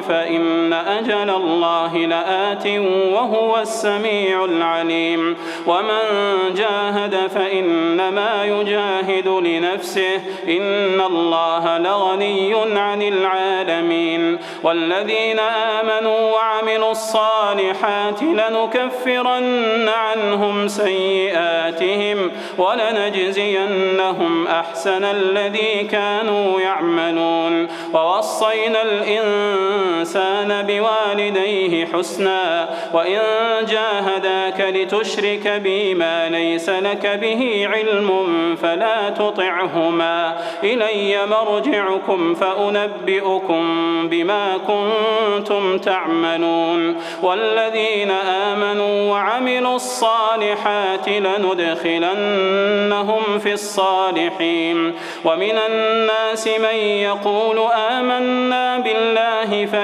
فإن أجل الله لآت وهو السميع العليم. ومن جاهد فإنما يجاهد لنفسه. إن الله لغني عن العالمين. والذين آمنوا وعملوا الصالحات لنكفرن عنهم سيئاتهم ولنجزينهم أحسن الذي كانوا يعملون. ووصينا الإنسان بوالديه حسنا. وإن جاهداك لتشرك بي ما ليس لك به علم فلا تطعهما. إلي مرجعكم فأنبئكم بما كنتم تعملون. والذين آمنوا وعملوا الصالحات لندخلنهم في الصالحين. ومن الناس من يقول آمنا بالله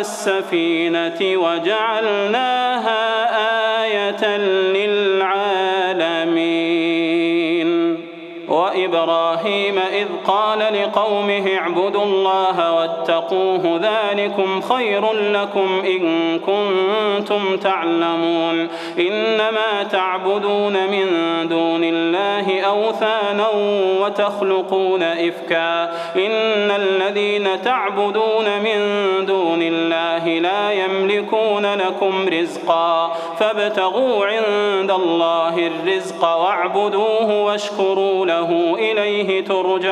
السفينة وجعلناها آية للعالمين. إذ قال لقومه اعبدوا الله واتقوه ذلكم خير لكم إن كنتم تعلمون. إنما تعبدون من دون الله أوثانا وتخلقون إفكا. إن الذين تعبدون من دون الله لا يملكون لكم رزقا. فابتغوا عند الله الرزق واعبدوه واشكروا له إليه ترجعون.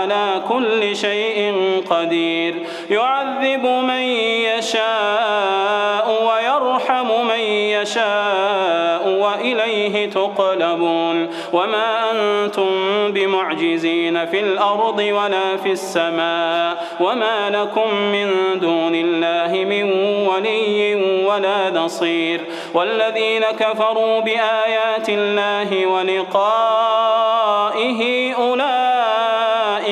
كل شيء قدير. يعذب من يشاء ويرحم من يشاء وإليه تقلبون. وما أنتم بمعجزين في الأرض ولا في السماء. وما لكم من دون الله من ولي ولا نصير. والذين كفروا بآيات الله ولقائه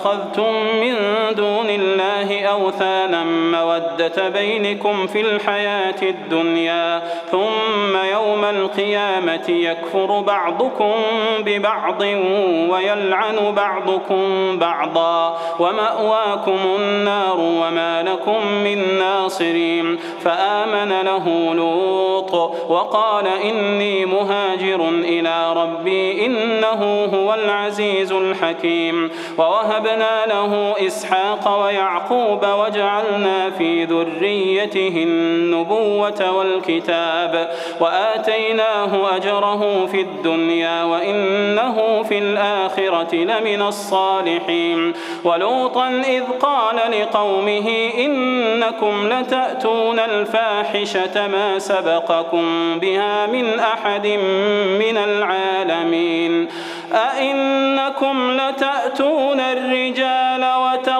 اتخذتم من دون الله أوثانا مودة بينكم في الحياة الدنيا ثم يوم القيامة يكفر بعضكم ببعض ويلعن بعضكم بعضا ومأواكم النار وما لكم من ناصرين. فآمن له لوط وقال إني مهاجر إلى ربي إنه هو العزيز الحكيم. ووهبنا له إسحاق ويعقوب وجعلنا في ذريته النبوة والكتاب وآتيناه أجره في الدنيا وإنه في الآخرة لمن الصالحين ولوطا إذ قال لقومه إنكم لتأتون الفاحشة ما سبقكم بها من أحد من العالمين أئنكم لتأتون الرجال وتقطعون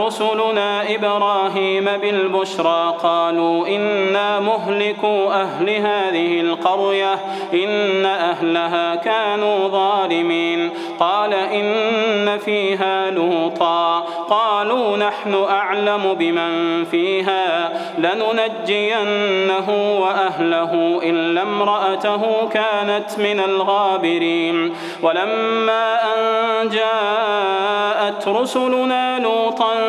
رسلنا إبراهيم بالبشرى قالوا إنا مهلكوا أهل هذه القرية إن أهلها كانوا ظالمين. قال إن فيها لوطا قالوا نحن أعلم بمن فيها لننجينه وأهله إلا امرأته كانت من الغابرين. ولما أن جاءت رسلنا لوطا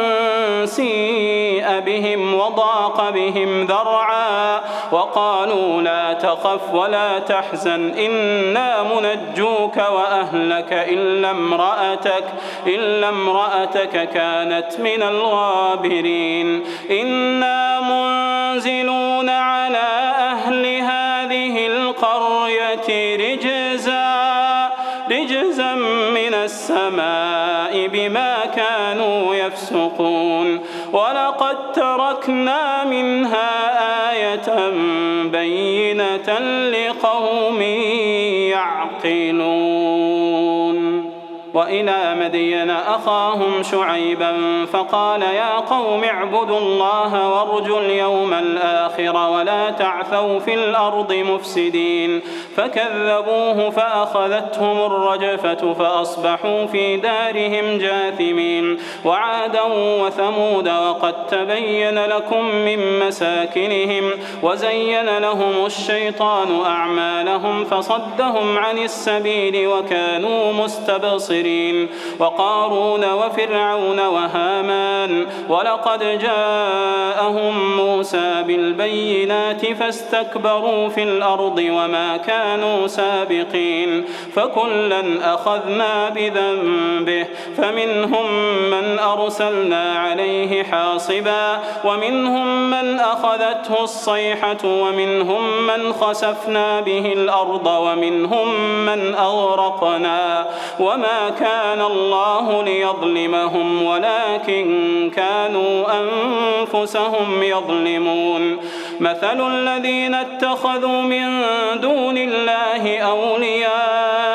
سيء بهم وضاق بهم ذرعا وقالوا لا تخف ولا تحزن إنا منجوك وأهلك إلا امرأتك إلا امرأتك كانت من الغابرين. إنا منزلون على يفسقون. ولقد تركنا منها آية بينة لقوم يعقلون. وإلى مدين أخاهم شعيبا فقال يا قوم اعبدوا الله وارجوا اليوم الآخر ولا تعثوا في الأرض مفسدين فكذبوه فأخذتهم الرجفة فأصبحوا في دارهم جاثمين وعادا وثمود وقد تبين لكم من مساكنهم وزين لهم الشيطان أعمالهم فصدهم عن السبيل وكانوا مستبصرين وقارون وفرعون وهامان. ولقد جاءهم موسى بالبينات فاستكبروا في الأرض وما كانوا سابقين. فكلا أخذنا بذنبه فمنهم من أرسلنا عليه حاصبا ومنهم من أخذته الصيحة ومنهم من خسفنا به الأرض ومنهم من أغرقنا. وما كان الله ليظلمهم ولكن كانوا أنفسهم يظلمون. مثل الذين اتخذوا من دون الله أولياء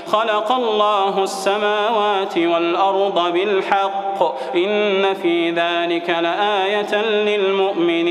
خلق الله السماوات والأرض بالحق إن في ذلك لآية للمؤمنين.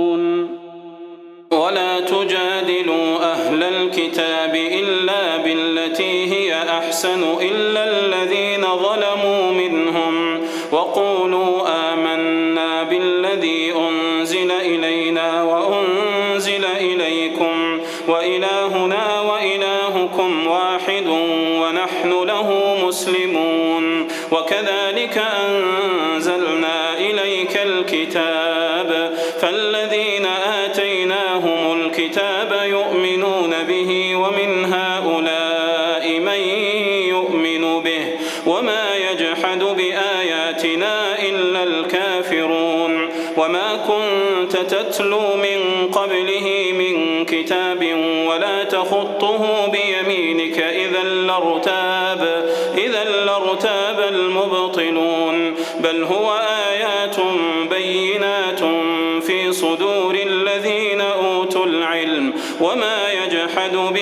ولا تجادلوا أهل الكتاب إلا بالتي هي أحسن إلا الذين ظلموا منهم. من يؤمن به وما يجحد بآياتنا إلا الكافرون وما كنت تتلو من قبله من كتاب ولا تخطه بيمينك إذا لارتاب إذا لارتاب المبطلون بل هو آيات بينات في صدور الذين أوتوا العلم وما يجحد بآياتنا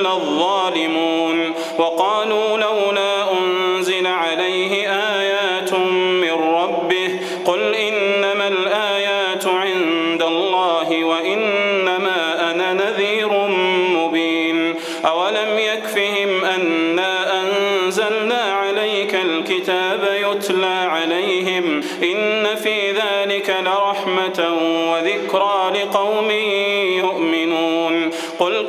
إلا الظالمون. وقالوا لولا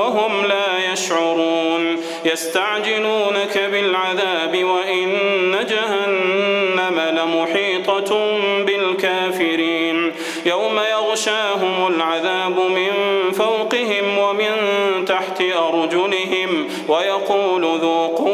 وهم لا يشعرون. يستعجلونك بالعذاب وإن جهنم لمحيطة بالكافرين. يوم يغشاهم العذاب من فوقهم ومن تحت أرجلهم ويقول ذوقوا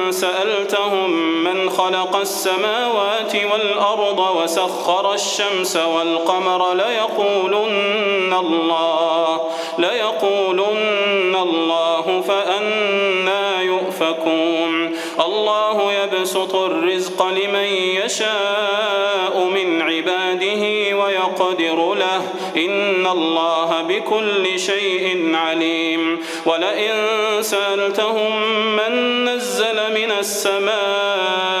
خلق السماوات والأرض وسخر الشمس والقمر ليقولن الله ليقولن الله فأنا يؤفكون. الله يبسط الرزق لمن يشاء من عباده ويقدر له. إن الله بكل شيء عليم. ولئن سألتهم من نزل من السماء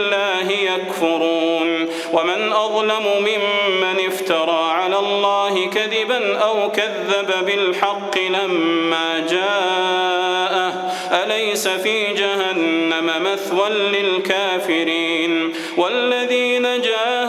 يكفرون. ومن أظلم ممن افترى على الله كذبا أو كذب بالحق لما جاءه. أليس في جهنم مثوى للكافرين؟ والذين جاهدوا